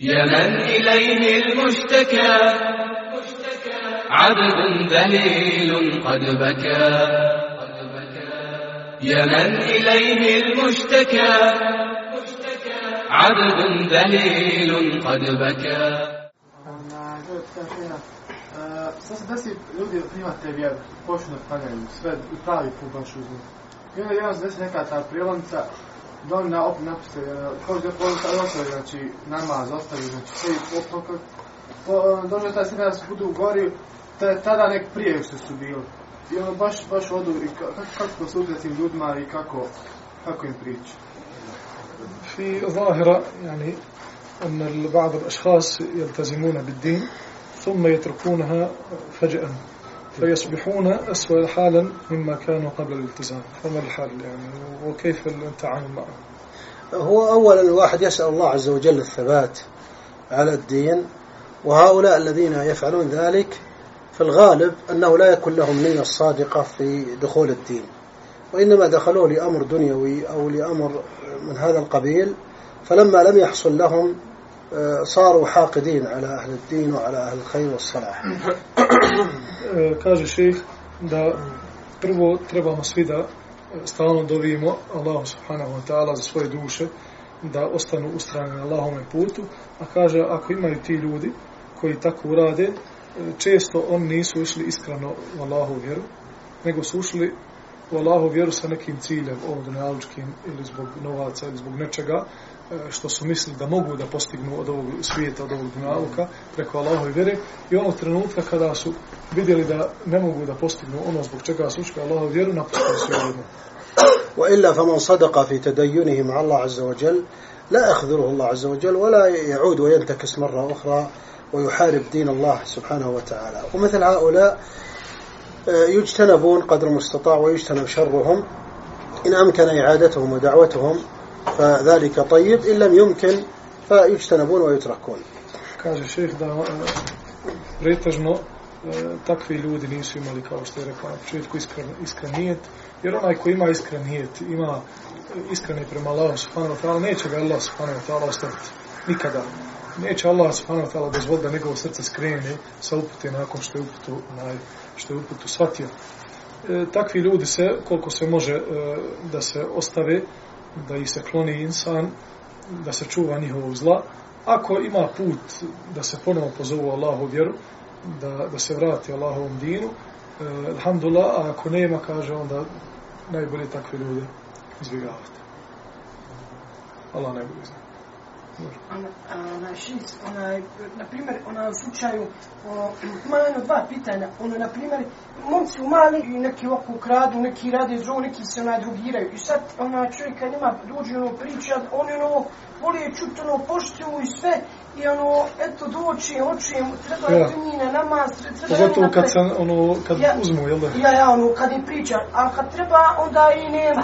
يا من إليه المشتكى عبد ذليل قد بكى يا من إليه المشتكى عبد ذليل قد بكى Šta se desi, ljudi primate vjeru, počnu da klanjaju, sve u pravi put baš uzmu. I onda jedan se desi neka ta prijelomca, da oni na opet napise, koji da polita ostavi, znači, namaz, ostavi, znači, sve opet, dođe taj sredina da se budu u gori, tada nek prije što su bili. I ono baš, baš odu, i kako, kako se uzeti tim ljudima i kako, kako im priča. في ظاهرة يعني أن بعض الأشخاص يلتزمون بالدين ثم يتركونها فجأة فيصبحون أسوأ حالا مما كانوا قبل الالتزام. فما الحال يعني وكيف التعامل معه هو أولا الواحد يسأل الله عز وجل الثبات على الدين وهؤلاء الذين يفعلون ذلك في الغالب أنه لا يكون لهم نية صادقة في دخول الدين وإنما دخلوه لأمر دنيوي أو لأمر من هذا القبيل فلما لم يحصل لهم صاروا حاقدين على أهل الدين وعلى أهل الخير والصلاح. E, kaže šejh da prvo trebamo svi da e, stalno dovimo Allahu subhanahu wa ta'ala za svoje duše da ostanu ustrajni na Allahome putu. A kaže ako imaju ti ljudi koji tako urade e, često oni nisu išli iskreno u Allahu vjeru nego su ušli u Allahu vjeru sa nekim ciljem ovdunjalučkim ili zbog novaca ili zbog nečega što su mislili da mogu da postignu od ovog svijeta, od ovog dunjaluka preko Allahove vjere i onog trenutka kada su vidjeli da ne mogu da postignu ono zbog čega su učili Allahove vjeru, napustili su jedno. وإلا فمن صدق في تدينه مع الله عز وجل لا يخذله الله عز وجل ولا يعود وينتكس مرة أخرى ويحارب دين الله سبحانه وتعالى ومثل هؤلاء يجتنبون قدر المستطاع ويجتنب شرهم إن أمكن إعادتهم ودعوتهم فذلك طيب إن لم يمكن فيجتنبون ويتركون kaže šejh da pretežno takvi ljudi nisu imali kao što je rekao na početku iskren, iskren nijet jer onaj ko ima iskren nijet ima iskreni prema Allahu subhanahu wa ta'ala neće ga Allah subhanahu wa ta'ala ostaviti nikada neće Allah subhanahu wa ta'ala dozvoliti da njegovo srce skrene sa upute nakon što je uputu onaj, što je uputu shvatio e, takvi ljudi se koliko se može e, da se ostave da ih se kloni insan, da se čuva njihovog zla. Ako ima put da se ponovo pozovu Allahu vjeru, da, da se vrati Allahovom dinu, eh, alhamdulillah, a ako nema, kaže onda najbolje takve ljude izbjegavati. Allah najbolje zna na šest, onaj, na primjer, ona u slučaju, o, ima jedno dva pitanja, ono, na primjer, momci u mali i neki oko kradu, neki rade zlo, neki se onaj drugiraju. I sad, ona čovjek kad ima dođe ono priča, oni ono, voli je čuti ono poštu i sve, i ono, eto, doći, oči, treba ja. primine, namaz, treba Pogotovo kad se, ono, kad ja, uzmu, jel da? Ja, ja, ono, kad je priča, a kad treba, onda i nema.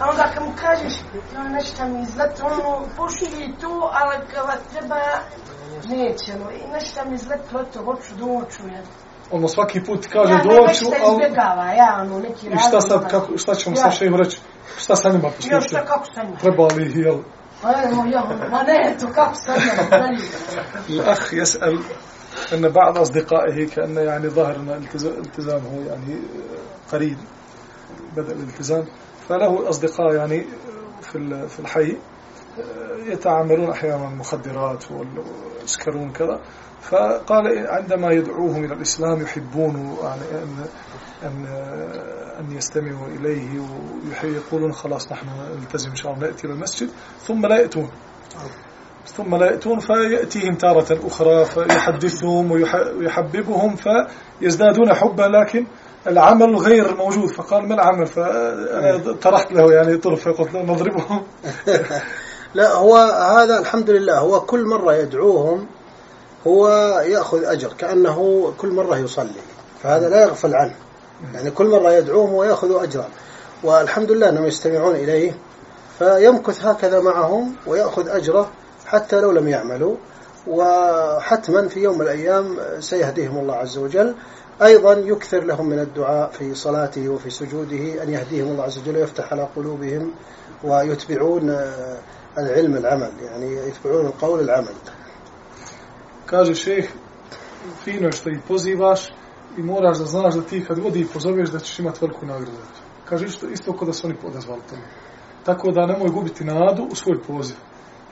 A onda kad mu kažeš, no nešto mi izlet, ono, pošli to, ali kad treba, neće, no, i nešto mi izlet, to, hoću doću, jel. Ono svaki put kaže ja, doću, ali... ja, ono, neki I šta sad, kako, šta ćemo ja. sa šejim reći? Šta sa njima postupiti? Ja, šta, kako sa njima? Treba li, jel? Pa ja, ma ne, to kako sa njima? الأخ يسأل أن بعض أصدقائه كأن يعني ظهر أن التزامه يعني قريب بدأ الالتزام فله أصدقاء يعني في في الحي يتعاملون أحيانا مخدرات ويسكرون كذا. فقال عندما يدعوهم إلى الإسلام يحبون يعني أن أن أن يستمعوا إليه ويقولون خلاص نحن نلتزم إن شاء الله نأتي إلى المسجد ثم لا يأتون. ثم لا يأتون فيأتيهم تارة أخرى فيحدثهم ويحببهم فيزدادون حبا لكن العمل غير موجود فقال ما العمل؟ فأنا طرحت له يعني طرف فقلت له نضربهم لا هو هذا الحمد لله هو كل مرة يدعوهم هو يأخذ أجر كأنه كل مرة يصلي فهذا لا يغفل عنه. يعني كل مرة يدعوهم ويأخذ أجرا. والحمد لله أنهم يستمعون إليه فيمكث هكذا معهم ويأخذ أجره حتى لو لم يعملوا وحتما في يوم من الأيام سيهديهم الله عز وجل. أيضا يكثر لهم من الدعاء في صلاته وفي سجوده أن يهديهم الله عز وجل ويفتح على قلوبهم ويتبعون العلم العمل يعني يتبعون القول العمل Kaže šeh, fino je što ih pozivaš i moraš da znaš da ti kad god ih pozoveš da ćeš imati veliku nagradu. Kaže isto, isto kod da su oni odazvali tome. Tako da nemoj gubiti nadu u svoj poziv.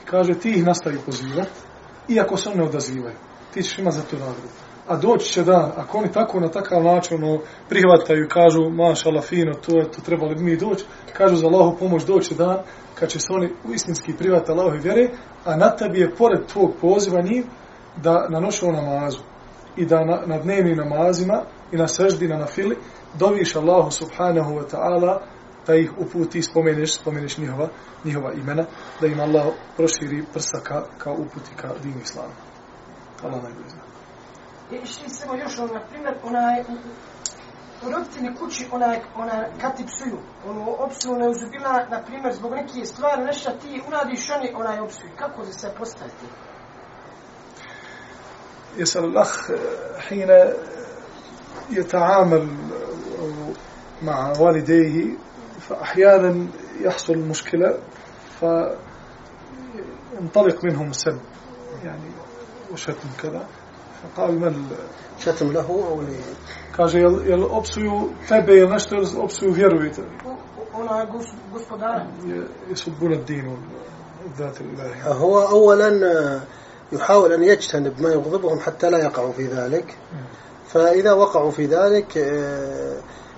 I kaže ti ih nastavi pozivati, iako se oni ne odazivaju. Ti ćeš imati za to nagradu. A doći će dan, ako oni tako na takav način ono, prihvataju i kažu, mašala, fino, to je, to trebali bi mi doći, kažu za Allahu pomoć doći će dan, kad će se oni u istinski privati Allahu vjere, a na tebi je pored tvog poziva njih, da na nošovu namazu i da na, na dnevnim namazima i na seždi, na nafili, doviš Allahu subhanahu wa ta'ala da ih uputi, spomeneš, spomeneš njihova, njihova imena, da im Allah proširi prsa ka, ka uputi ka dinu islamu. Allah najbolje zna. I išli smo još, on, na primjer, onaj, u roditelji kući, onaj, onaj, kad ti psuju, ono, opsuju ne uzubila, na primjer, zbog neke stvari, nešto ti uradiš, oni, onaj, opsuju. Kako se postaviti? يسأل الأخ حين يتعامل مع والديه فأحيانا يحصل مشكلة فينطلق منهم سب يعني وشتم كذا فقال ما ال- شتم له kaže jel, jel opsuju tebe ili nešto ili opsuju vjerujete Onaj gos, gospodara. يسبون الدين والذات الإلهية. هو أولا آه، يحاول أن يجتنب ما يغضبهم حتى لا يقعوا في ذلك. فإذا وقعوا في ذلك آه،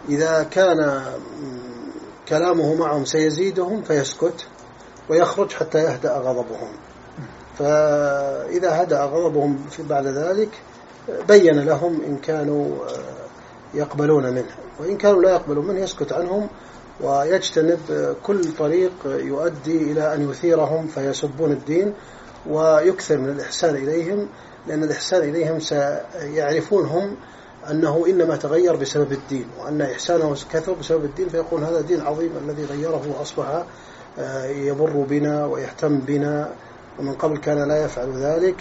إذا كان كلامه معهم سيزيدهم فيسكت ويخرج حتى يهدأ غضبهم. فإذا هدأ غضبهم في بعد ذلك بين لهم إن كانوا آه، يقبلون منه. وإن كانوا لا يقبلون منه يسكت عنهم ويجتنب آه، كل طريق يؤدي إلى أن يثيرهم فيسبون الدين ويكثر من الإحسان إليهم لأن الإحسان إليهم سيعرفون هم أنه إنما تغير بسبب الدين وأن إحسانه كثر بسبب الدين فيقول هذا دين عظيم الذي غيره وأصبح آه، يبر بنا ويهتم بنا ومن قبل كان لا يفعل ذلك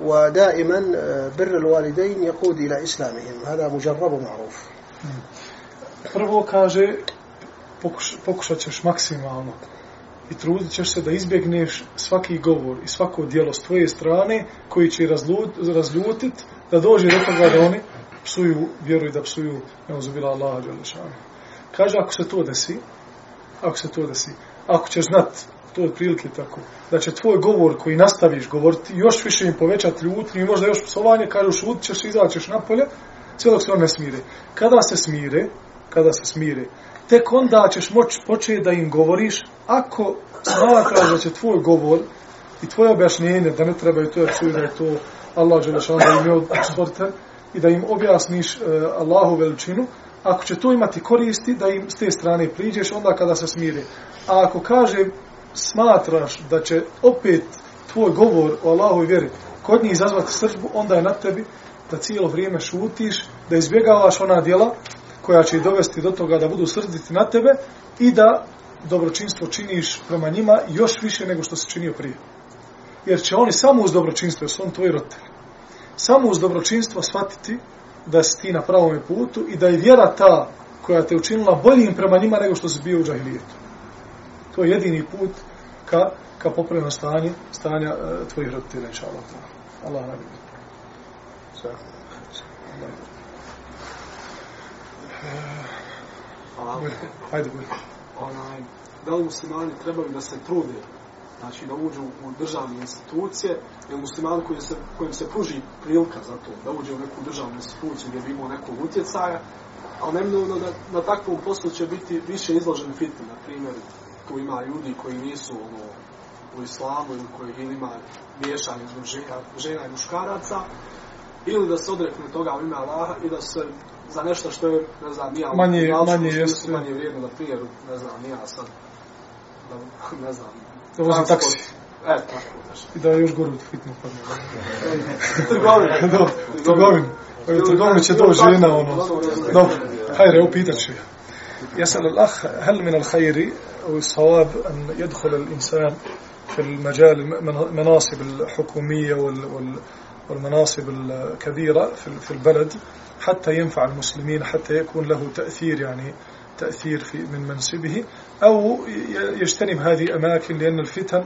ودائما آه، بر الوالدين يقود إلى إسلامهم هذا مجرب ومعروف Prvo kaže, pokuš, pokušat ćeš maksimalno i trudit ćeš se da izbjegneš svaki govor i svako dijelo s tvoje strane koji će razlut, razljutit da dođe do toga da oni psuju vjeru i da psuju neuzubila Allaha Đelešanu. Kaže, ako se to desi, ako se to desi, ako ćeš znat, to je prilike tako, da će tvoj govor koji nastaviš govoriti još više im povećati ljutnju i možda još psovanje, kaže, šutit ćeš, izaćeš napolje, sve dok se on ne smire. Kada se smire, kada se smire, tek onda ćeš moći početi da im govoriš, ako smatraš da će tvoj govor i tvoje objašnjenje da ne trebaju to psuju, da je to Allah Đelešan, da im je od i da im objasniš e, Allahu veličinu, ako će to imati koristi, da im s te strane priđeš onda kada se smire. A ako kaže, smatraš da će opet tvoj govor o Allahu vjeri kod njih izazvati sržbu, onda je na tebi da cijelo vrijeme šutiš, da izbjegavaš ona djela koja će dovesti do toga da budu srditi na tebe i da dobročinstvo činiš prema njima još više nego što si činio prije. Jer će oni samo uz dobročinstvo, jer su on tvoji roditelji, samo uz dobročinstvo shvatiti da si ti na pravom putu i da je vjera ta koja te učinila boljim prema njima nego što si bio u džahilijetu. To je jedini put ka, ka popravljeno stanje, stanja uh, tvojih roditelja, inša Allah. Allah nabi. Hvala. Hajde, bolje. onaj, da li muslimani trebaju da se trude, znači da uđu u državne institucije, ili muslimani koji se, kojim se pruži prilika za to, da uđe u neku državnu instituciju gdje bi imao nekog utjecaja, ali neminovno da na takvom poslu će biti više izložen fitni, na primjer, tu ima ljudi koji nisu ono, u islamu ili koji ima miješanje između žena, žena i muškaraca, ili da se odrekne toga u ime Allaha i da se za nešto što je, ne znam, nija, Manje- nija- manje jeste. manje vrijedno, na primjer, ne znam, nija sad, da, ne znam, Da vozim taksi. E, tako. I da je još gore od fitnog padne. Trgovina. Dobro, trgovinu. U trgovinu će doći žena, ono. Dobro, hajde, evo pitat ću ja. يسأل الأخ هل من الخير أو الصواب أن يدخل الإنسان في المجال المناصب الحكومية وال- وال- والمناصب الكبيرة في البلد حتى ينفع المسلمين حتى يكون له تأثير يعني تأثير في من منصبه أو يجتنب هذه أماكن لأن الفتن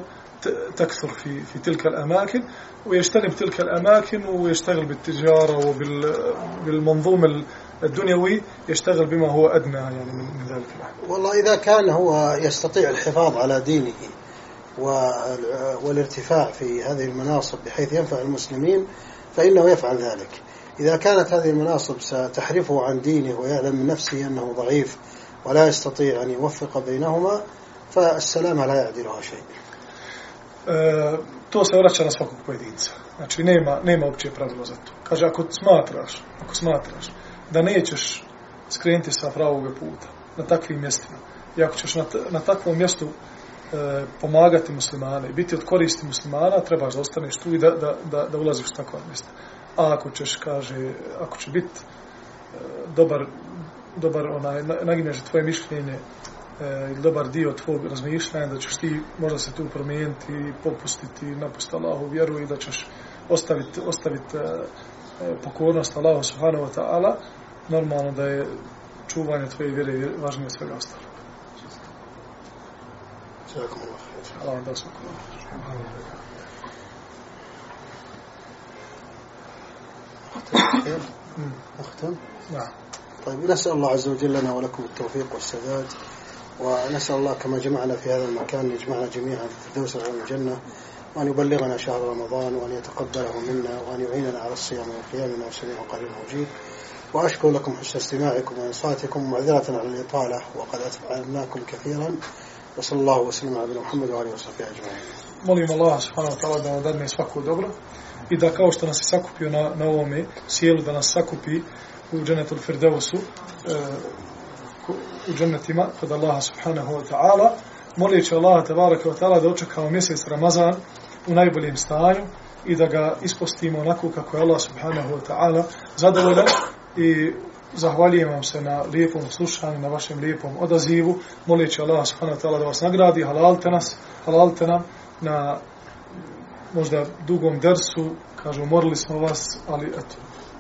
تكثر في في تلك الأماكن ويجتنب تلك الأماكن ويشتغل بالتجارة وبالمنظوم الدنيوي يشتغل بما هو أدنى يعني من ذلك. والله إذا كان هو يستطيع الحفاظ على دينه وال- والارتفاع في هذه المناصب بحيث ينفع المسلمين فإنه يفعل ذلك إذا كانت هذه المناصب ستحرفه عن دينه ويعلم من نفسه أنه ضعيف ولا يستطيع أن يوفق بينهما فالسلامة لا يعدلها شيء E, to se vraća na svakog pojedinca. Znači, nema, nema uopće pravilo za to. Kaže, ako smatraš, ako smatraš da nećeš skrenuti sa pravog puta na takvim mjestima i ako ćeš na, na takvom mjestu e, pomagati muslimane i biti od koristi muslimana, trebaš da ostaneš tu i da, da, da, da ulaziš u takva mjesta. A ako ćeš, kaže, ako će biti e, dobar, dobar onaj, na- nagineš tvoje mišljenje e, ili dobar dio tvog razmišljanja da ćeš ti možda se tu promijeniti popustiti napustiti Allahu vjeru i da ćeš ostaviti ostaviti e, e, pokornost Allahu subhanahu wa ta'ala normalno da je čuvanje tvoje vjere važnije od svega خير Allah vam da. خير أختم Da. طيب نسأل الله عز وجل لنا ولكم التوفيق والسداد ونسأل الله كما جمعنا في هذا المكان يجمعنا جميعا في الفردوس العلى الجنة وأن يبلغنا شهر رمضان وأن يتقبله منا وأن يعيننا على الصيام والقيام إنه سميع قريب مجيب وأشكر لكم حسن استماعكم وإنصاتكم معذرة على الإطالة وقد أتعبناكم كثيرا وصلى الله وسلم على نبينا محمد وآله وصحبه أجمعين Molim Allah subhanahu wa ta'ala da nam dadne svako dobro i da kao što nas je sakupio na, na ovome sjelu, da nas sakupi u dženetu Firdevsu, e, ku- u dženetima kod Allaha subhanahu wa ta'ala, molijeći Allaha tabaraka wa ta'ala da očekamo mjesec Ramazan u najboljem stanju i da ga ispostimo onako kako je Allah subhanahu wa ta'ala zadovoljan i zahvaljujem vam se na lijepom slušanju, na vašem lijepom odazivu, molijeći Allah subhanahu wa ta'ala da vas nagradi, halalte nas, halalte nam na možda dugom dersu, kažu, morali smo vas, ali eto,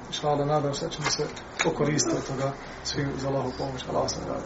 inšala, nadam se da ćemo se okoristiti od toga svim za Allahu pomoć, Allah vas nagradi.